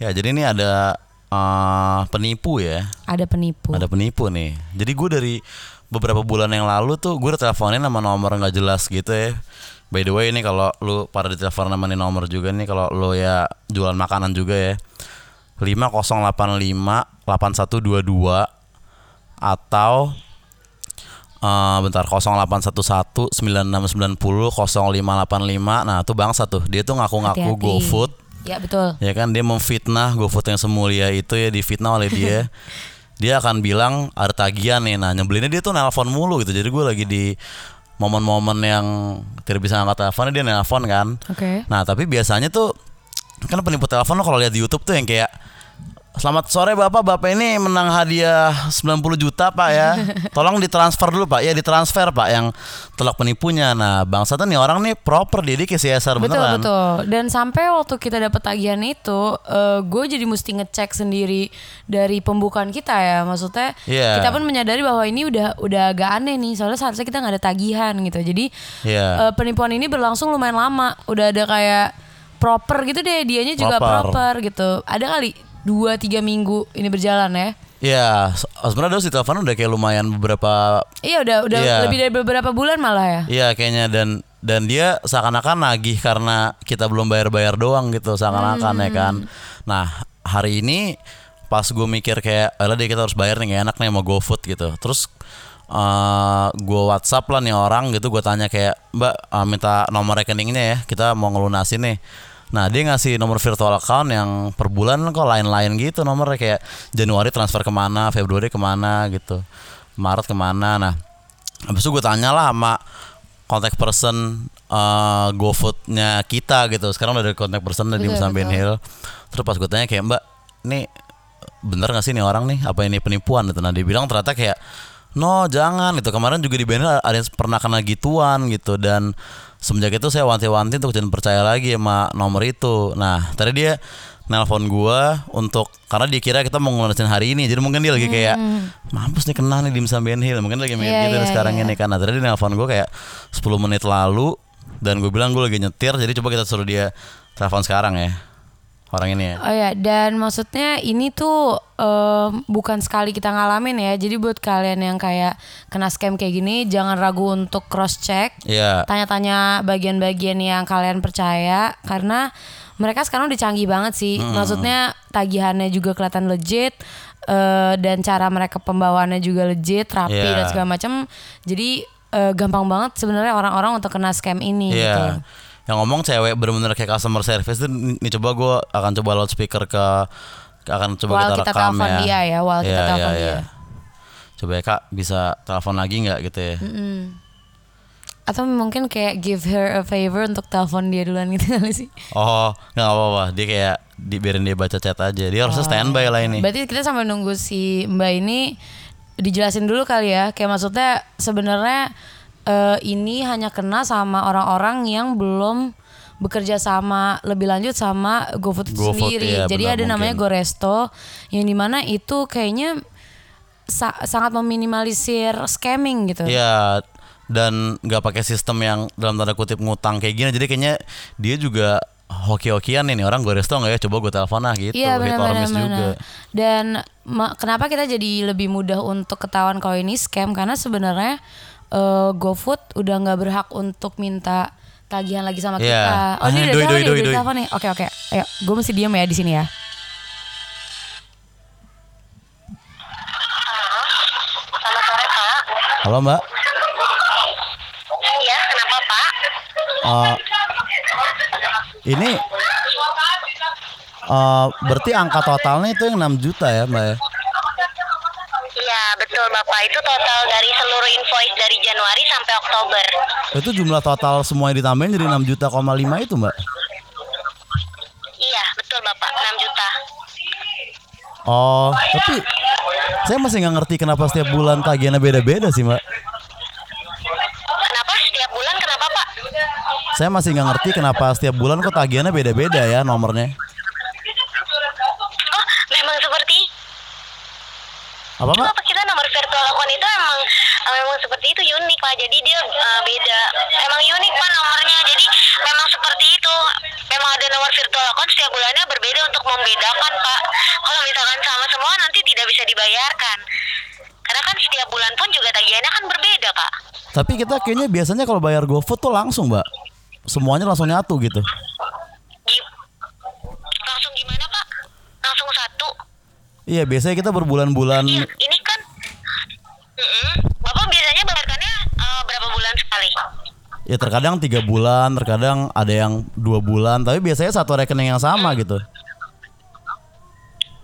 Ya, jadi ini ada uh, penipu ya. Ada penipu. Ada penipu nih. Jadi gue dari beberapa bulan yang lalu tuh gue udah teleponin sama nomor nggak jelas gitu ya. By the way ini kalau lu pada ditelepon sama nih nomor juga nih kalau lu ya jualan makanan juga ya. 5085 8122 atau uh, bentar 0811 9690 0585. Nah, tuh bangsa tuh. Dia tuh ngaku-ngaku. GoFood Ya betul. ya kan dia memfitnah GoFood yang semulia itu ya difitnah oleh dia dia akan bilang ada tagihan nih nah nyebelinnya dia tuh nelpon mulu gitu jadi gue lagi di momen-momen yang tidak bisa angkat teleponnya dia nelpon kan Oke. nah tapi biasanya tuh kan penipu telepon lo kalau lihat di YouTube tuh yang kayak Selamat sore Bapak, Bapak ini menang hadiah 90 juta Pak ya Tolong ditransfer dulu Pak, ya ditransfer Pak yang telak penipunya Nah bangsa tuh nih orang nih proper dia, dia kayak CSR Betul beneran betul. Dan sampai waktu kita dapat tagihan itu, eh, gue jadi mesti ngecek sendiri dari pembukaan kita ya. Maksudnya Iya. kita pun menyadari bahwa ini udah udah agak aneh nih. Soalnya seharusnya kita nggak ada tagihan gitu. Jadi Iya. eh, penipuan ini berlangsung lumayan lama. Udah ada kayak proper gitu deh. Dianya juga Proper. proper, gitu. Ada kali dua tiga minggu ini berjalan ya. Ya, se- sebenarnya udah si telepon udah kayak lumayan beberapa Iya udah udah Iya. lebih dari beberapa bulan malah ya. Iya kayaknya dan dan dia seakan-akan nagih karena kita belum bayar-bayar doang gitu seakan-akan ya kan. Nah hari ini pas gue mikir kayak, alah deh kita harus bayar nih gak enak nih sama GoFood gitu. Terus eh gue WhatsApp lah nih orang gitu, gue tanya kayak Mbak eh, minta nomor rekeningnya ya, kita mau ngelunasin nih. Nah dia ngasih nomor virtual account yang per bulan kok lain-lain gitu nomornya kayak Januari transfer ke mana, Februari ke mana gitu, Maret ke mana. Nah Habis itu gue tanya lah sama contact person eh, GoFood-nya kita gitu. Sekarang udah ada contact person di Betul, Musam Ben betul. Hill. Terus pas gue tanya kayak Mbak, nih bener gak sih nih orang nih? Apa ini penipuan gitu? Nah dia bilang ternyata kayak no jangan gitu. Kemarin juga di Hill ada yang pernah kena gituan gitu dan semenjak itu saya wanti-wanti untuk jangan percaya lagi sama nomor itu. Nah tadi dia nelpon gua untuk karena dia kira kita mau ngelunasin hari ini jadi mungkin dia lagi kayak mampus nih kena nih di Musam Ben Hill mungkin lagi mikir Hmm. Iya, gitu iya, sekarang iya. ini kan nah, tadi dia nelpon gue kayak 10 menit lalu dan gue bilang gue lagi nyetir jadi coba kita suruh dia telepon sekarang ya orang ini ya Oh ya, dan maksudnya ini tuh em, bukan sekali kita ngalamin ya. Jadi buat kalian yang kayak kena scam kayak gini, jangan ragu untuk cross check, Iya tanya-tanya bagian-bagian yang kalian percaya karena mereka sekarang udah canggih banget sih. Maksudnya tagihannya juga kelihatan legit eh, dan cara mereka pembawaannya juga legit, rapi Iya. dan segala macam. Jadi eh, gampang banget sebenarnya orang-orang untuk kena scam ini gitu. Iya yang ngomong cewek bener-bener kayak customer service tuh nih coba gue akan coba loudspeaker ke akan coba While kita kita rekam telepon ya dia ya, while kita Iya, telepon iya, dia. iya. coba ya kak bisa telepon lagi nggak gitu ya Atau mungkin kayak give her a favor untuk telepon dia duluan gitu kali sih. oh nggak apa-apa dia kayak dibiarin dia baca chat aja dia harusnya standby lah ini Berarti kita sambil nunggu si Mbak ini dijelasin dulu kali ya. Kayak maksudnya sebenarnya eh, ini hanya kena sama orang-orang yang belum bekerja sama lebih lanjut sama GoFood GoFood, sendiri. iya, Jadi benar, ada namanya mungkin. GoResto yang di mana itu kayaknya sa- sangat meminimalisir scamming gitu. Iya dan nggak pakai sistem yang dalam tanda kutip ngutang kayak gini jadi kayaknya dia juga hoki-hokian nih orang gue resto nggak ya coba gue telepon lah gitu Iya or benar-benar. miss juga Dan kenapa kita jadi lebih mudah untuk ketahuan kalau ini scam karena sebenarnya eh, GoFood udah nggak berhak untuk minta tagihan lagi sama Iya. kita. Oh Ah, dia udah doi, telepon doi, nih, doi, udah doi. telepon nih. Oke oke. Ayo, gue mesti diem ya di sini ya. Selamat sore Pak. halo mbak Iya, kenapa Pak? Eh, ini eh, berarti angka totalnya itu yang 6 juta ya mbak ya betul Bapak. Itu total dari seluruh invoice dari Januari sampai Oktober. itu jumlah total semuanya ditambahin jadi 6 juta koma lima itu mbak Iya, betul Bapak. 6 juta. oh tapi saya masih nggak ngerti kenapa setiap bulan tagihannya beda-beda sih mbak Kenapa setiap bulan kenapa Pak? saya masih nggak ngerti kenapa setiap bulan kok tagihannya beda-beda ya nomornya Oh, memang seperti apa mbak Kita nomor virtual account itu emang eh, memang seperti itu unik Pak. Jadi dia eh, beda. Emang unik Pak nomornya. Jadi memang seperti itu. Memang ada nomor virtual account setiap bulannya berbeda untuk membedakan bayarkan. Karena kan setiap bulan pun juga tagihannya kan berbeda, Pak. Tapi kita kayaknya biasanya kalau bayar GoFood tuh langsung, Mbak. Semuanya langsung nyatu gitu. Gi- Langsung gimana, Pak? Langsung satu. Iya, biasanya kita berbulan-bulan Mm-mm. Bapak biasanya bayarkannya eh, berapa bulan sekali? ya terkadang tiga bulan, terkadang ada yang dua bulan, tapi biasanya satu rekening yang sama gitu.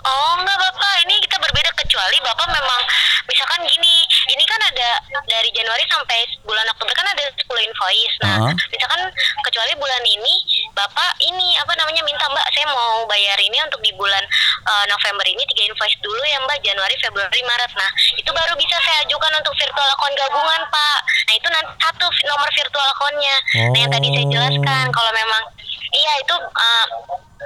Oh enggak bapak, ini kita berbeda kecuali bapak memang misalkan gini, ini kan ada dari Januari sampai bulan Oktober kan ada 10 invoice. Nah, Uh-huh. misalkan kecuali bulan ini bapak ini apa namanya minta mbak saya mau bayar ini untuk di bulan eh, November ini tiga invoice dulu ya mbak Januari, Februari, Maret. Nah itu baru bisa saya ajukan untuk virtual account gabungan pak. Nah itu nanti satu nomor virtual accountnya. Nah yang tadi saya Oh. jelaskan kalau memang iya itu eh,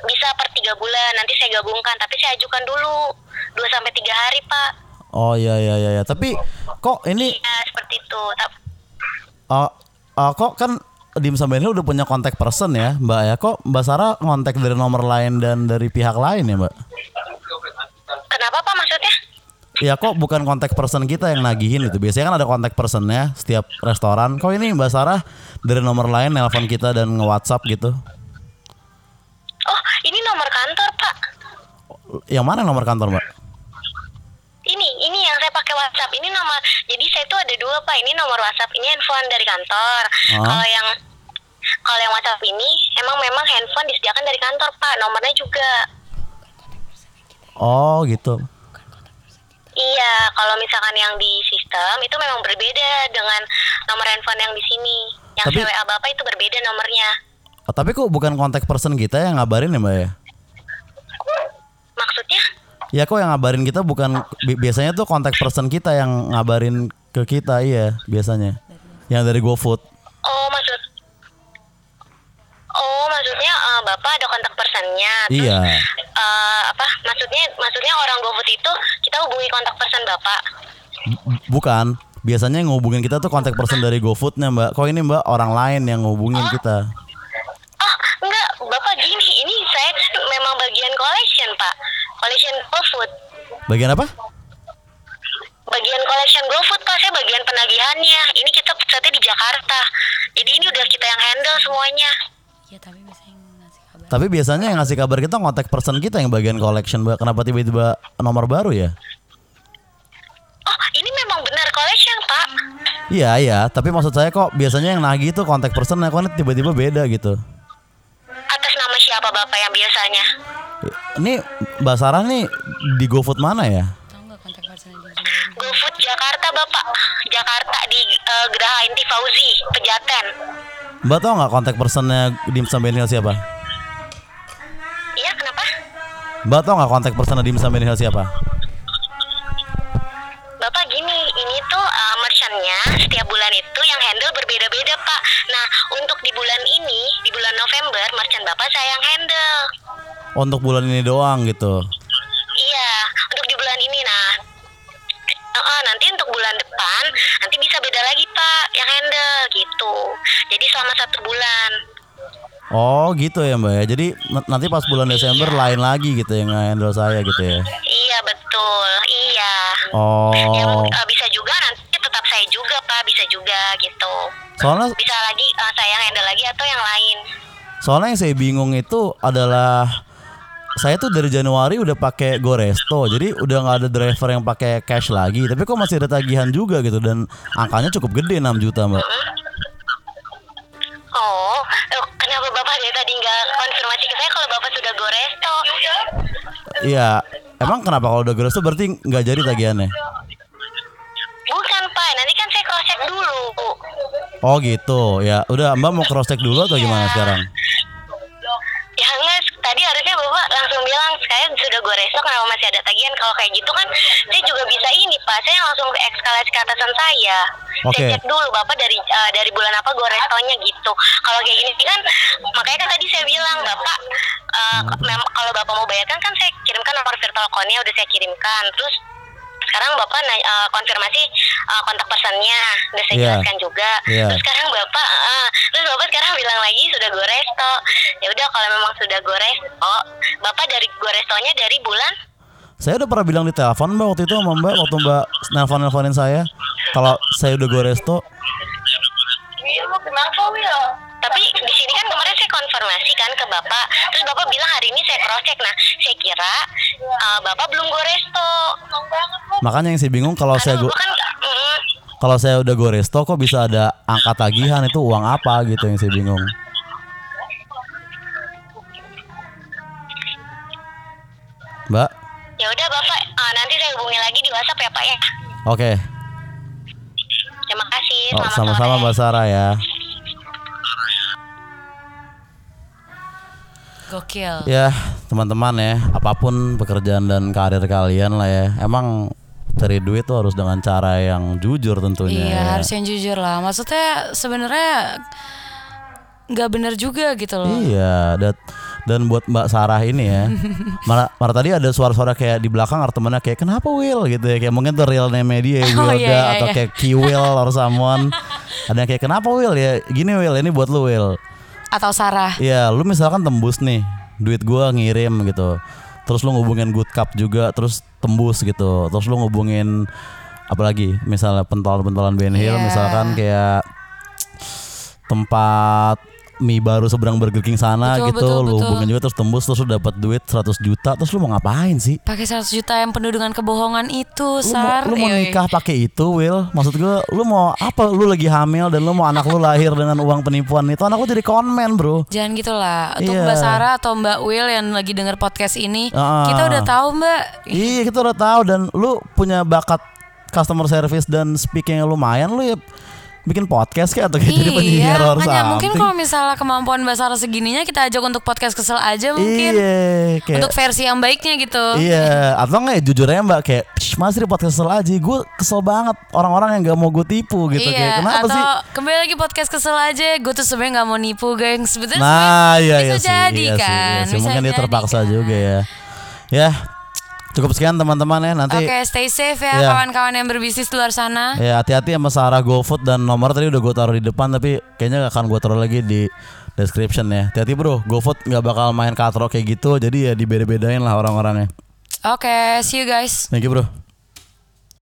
bisa per tiga bulan nanti saya gabungkan tapi saya ajukan dulu 2 sampai tiga hari pak Oh iya iya iya, iya. tapi kok ini ya seperti itu Ta- uh, uh, kok kan Dim sama ini udah punya kontak person ya, Mbak ya. Kok Mbak Sarah ngontak dari nomor lain dan dari pihak lain ya, Mbak? Kenapa pak maksudnya Ya kok bukan kontak person kita yang nagihin gitu. Biasanya kan ada kontak personnya setiap restoran. Kok ini Mbak Sarah dari nomor lain nelpon kita dan nge-WhatsApp gitu? oh ini nomor kantor pak Yang mana nomor kantor, Mbak? ini ini yang saya pakai WhatsApp ini nomor jadi saya tuh ada dua pak ini nomor WhatsApp ini handphone dari kantor Ah. kalau yang kalau yang WhatsApp ini emang memang handphone disediakan dari kantor pak nomornya juga Oh, gitu. iya kalau misalkan yang di sistem itu memang berbeda dengan nomor handphone yang di sini yang Tapi- WA bapak itu berbeda nomornya Oh, tapi kok bukan kontak person kita yang ngabarin ya, Mbak ya? maksudnya Ya kok yang ngabarin kita bukan bi- biasanya tuh kontak person kita yang ngabarin ke kita iya biasanya. Yang dari GoFood. Oh maksud Oh maksudnya eh, bapak ada kontak personnya. Terus, Iya. eh, apa maksudnya maksudnya orang GoFood itu kita hubungi kontak person bapak. B- Bukan. Biasanya yang ngehubungin kita tuh kontak person dari GoFoodnya mbak. Kok ini mbak orang lain yang ngehubungin kita? Oh enggak bapak gini ini saya memang bagian collection pak. Collection GoFood. Bagian apa? Bagian collection GoFood pak saya bagian penagihannya. Ini kita pusatnya di Jakarta. Jadi ini udah kita yang handle semuanya. Iya tapi kabar. Tapi biasanya yang ngasih kabar kita kontak person kita yang bagian collection. Kenapa tiba-tiba nomor baru ya? Oh ini memang benar collection pak. Iya iya. Tapi maksud saya kok biasanya yang nagih tuh kontak person kok ini tiba-tiba beda gitu. Atas nama siapa bapak yang biasanya? Ini Mbak Sarah nih di GoFood mana ya? Tahu nggak kontak personnya di Jember? GoFood Jakarta Bapak Jakarta di eh, Geraha Inti Fauzi Pejaten Mbak tau nggak kontak personnya Dim Sambenil siapa? Mbak tau nggak kontak personnya Dim Sambenil siapa? Bapak gini ini tuh eh, merchantnya setiap bulan itu yang handle berbeda-beda Pak. Nah untuk di bulan ini di bulan November merchant Bapak saya yang handle. Untuk bulan ini doang gitu. Iya untuk di bulan ini nah. Eh, nanti untuk bulan depan nanti bisa beda lagi Pak yang handle gitu. Jadi selama satu bulan Oh gitu ya Mbak ya. Jadi nanti pas bulan Desember lain lagi gitu yang handle saya gitu ya. iya betul iya Oh. yang eh, bisa juga nanti tetap saya juga pak bisa juga gitu Soalnya bisa lagi eh, saya handle lagi atau yang lain soalnya yang saya bingung itu adalah saya tuh dari Januari udah pakai Goresto. Jadi udah nggak ada driver yang pakai cash lagi. Tapi kok masih ada tagihan juga gitu dan angkanya cukup gede 6 juta, Mbak. oh konfirmasi ke saya kalau bapak sudah goresto Iya. Emang kenapa kalau udah Goresto berarti nggak jadi tagihannya? bukan pak nanti kan saya cross check dulu Oh gitu. Ya, udah Mbak mau cross check dulu atau gimana sekarang? Tadi harusnya bapak langsung bilang saya sudah goresto kenapa masih ada tagihan? Kalau kayak gitu kan saya juga bisa ini pak. Saya langsung eskalasi ke atasan saya. Oke. saya cek dulu bapak dari eh, dari bulan apa gorestonya gitu. Kalau kayak gini kan makanya kan tadi saya bilang bapak mem- kalau bapak mau bayarkan kan saya kirimkan nomor virtual account-nya udah saya kirimkan. Terus sekarang bapak eh, konfirmasi eh, kontak personnya udah saya Iya. jelaskan juga Iya. terus sekarang bapak eh, terus bapak sekarang bilang lagi sudah goresto ya udah kalau memang sudah goresto bapak dari gorestonya dari bulan Saya udah pernah bilang di telepon mbak waktu itu sama mbak waktu mbak nelfon nelfonin saya kalau saya udah gue resto. Iya, kenapa Will? Tapi di sini kan kemarin saya konfirmasi kan ke bapak, terus bapak bilang hari ini saya cross check. Nah, saya kira uh, bapak belum go resto. Makanya yang saya bingung kalau saya Karena go- kan mm, kalau saya udah gue resto kok bisa ada angka tagihan itu uang apa gitu yang saya bingung. Mbak, ya udah bapak, uh, nanti saya hubungi lagi di WhatsApp ya pak ya. oke. Terima kasih. Oh, sama-sama. Mbak Sarah ya. Gokil. Ya, teman-teman ya, apa pun pekerjaan dan karir kalian lah ya. Emang cari duit tuh harus dengan cara yang jujur tentunya. Iya ya. harus yang jujur lah. Maksudnya sebenarnya nggak bener juga gitu loh. Iya, dan dan buat Mbak Sarah ini ya. Malah, malah tadi ada suara-suara kayak di belakang temennya kayak kenapa Will gitu ya. Kayak mungkin tuh real name dia Oh, Wilda iya, iya, atau iya. kayak Kiwil or someone. Ada yang kayak kenapa Will ya? Gini Will, ini buat lu Will. Atau Sarah. Iya, lu misalkan tembus nih, duit gua ngirim gitu. Terus lu ngubungin Good Cup juga, terus tembus gitu. Terus lu ngubungin apalagi misalnya pentolan-pentolan Ben Hill Iya. misalkan kayak tempat mie baru seberang Burger King sana Betul, gitu betul, lu betul. hubungin juga terus tembus terus lu dapat duit 100 juta terus lu mau ngapain sih? Pakai 100 juta yang penuh dengan kebohongan itu, Lu mau, Sar. lu mau Yoi. nikah pakai itu, Will? Maksud gua, lu mau apa? Lu lagi hamil dan lu mau anak lu lahir dengan uang penipuan itu, anak lu jadi konmen, bro. Jangan gitu lah. Untuk Iya. Mbak Sarah atau Mbak Will yang lagi denger podcast ini, Ah. kita udah tahu Mbak. Iya kita udah tahu dan lu punya bakat customer service dan speaking yang lumayan lu ya bikin podcast kayak atau kayak jadi penyiar Iya, or makanya mungkin kalau misalnya kemampuan Mbak Sarah segininya kita ajak untuk podcast kesel aja mungkin. Iya kayak Untuk versi yang baiknya gitu. Iya atau enggak ya jujur aja mbak kayak "Shh, Mas di podcast kesel aja Gue kesel banget orang-orang yang gak mau gue tipu gitu iya, Kayak kenapa atau sih kembali lagi podcast kesel aja. Gue tuh sebenarnya nggak mau nipu, gengs. Sebetulnya Nah iya bisa iya sih jadi iya sih, kan. iya sih. Bisa Mungkin dia terpaksa kan. juga ya Ya cukup sekian teman-teman ya Nanti Oke, stay safe ya Iya. kawan-kawan yang berbisnis di luar sana. Ya hati-hati sama Sarah GoFood dan nomor tadi udah gue taruh di depan tapi kayaknya gak akan gue taruh lagi di description ya. Hati-hati bro, GoFood nggak bakal main katro kayak gitu jadi ya dibeda-bedain lah orang-orangnya. Oke, see you guys. Thank you bro.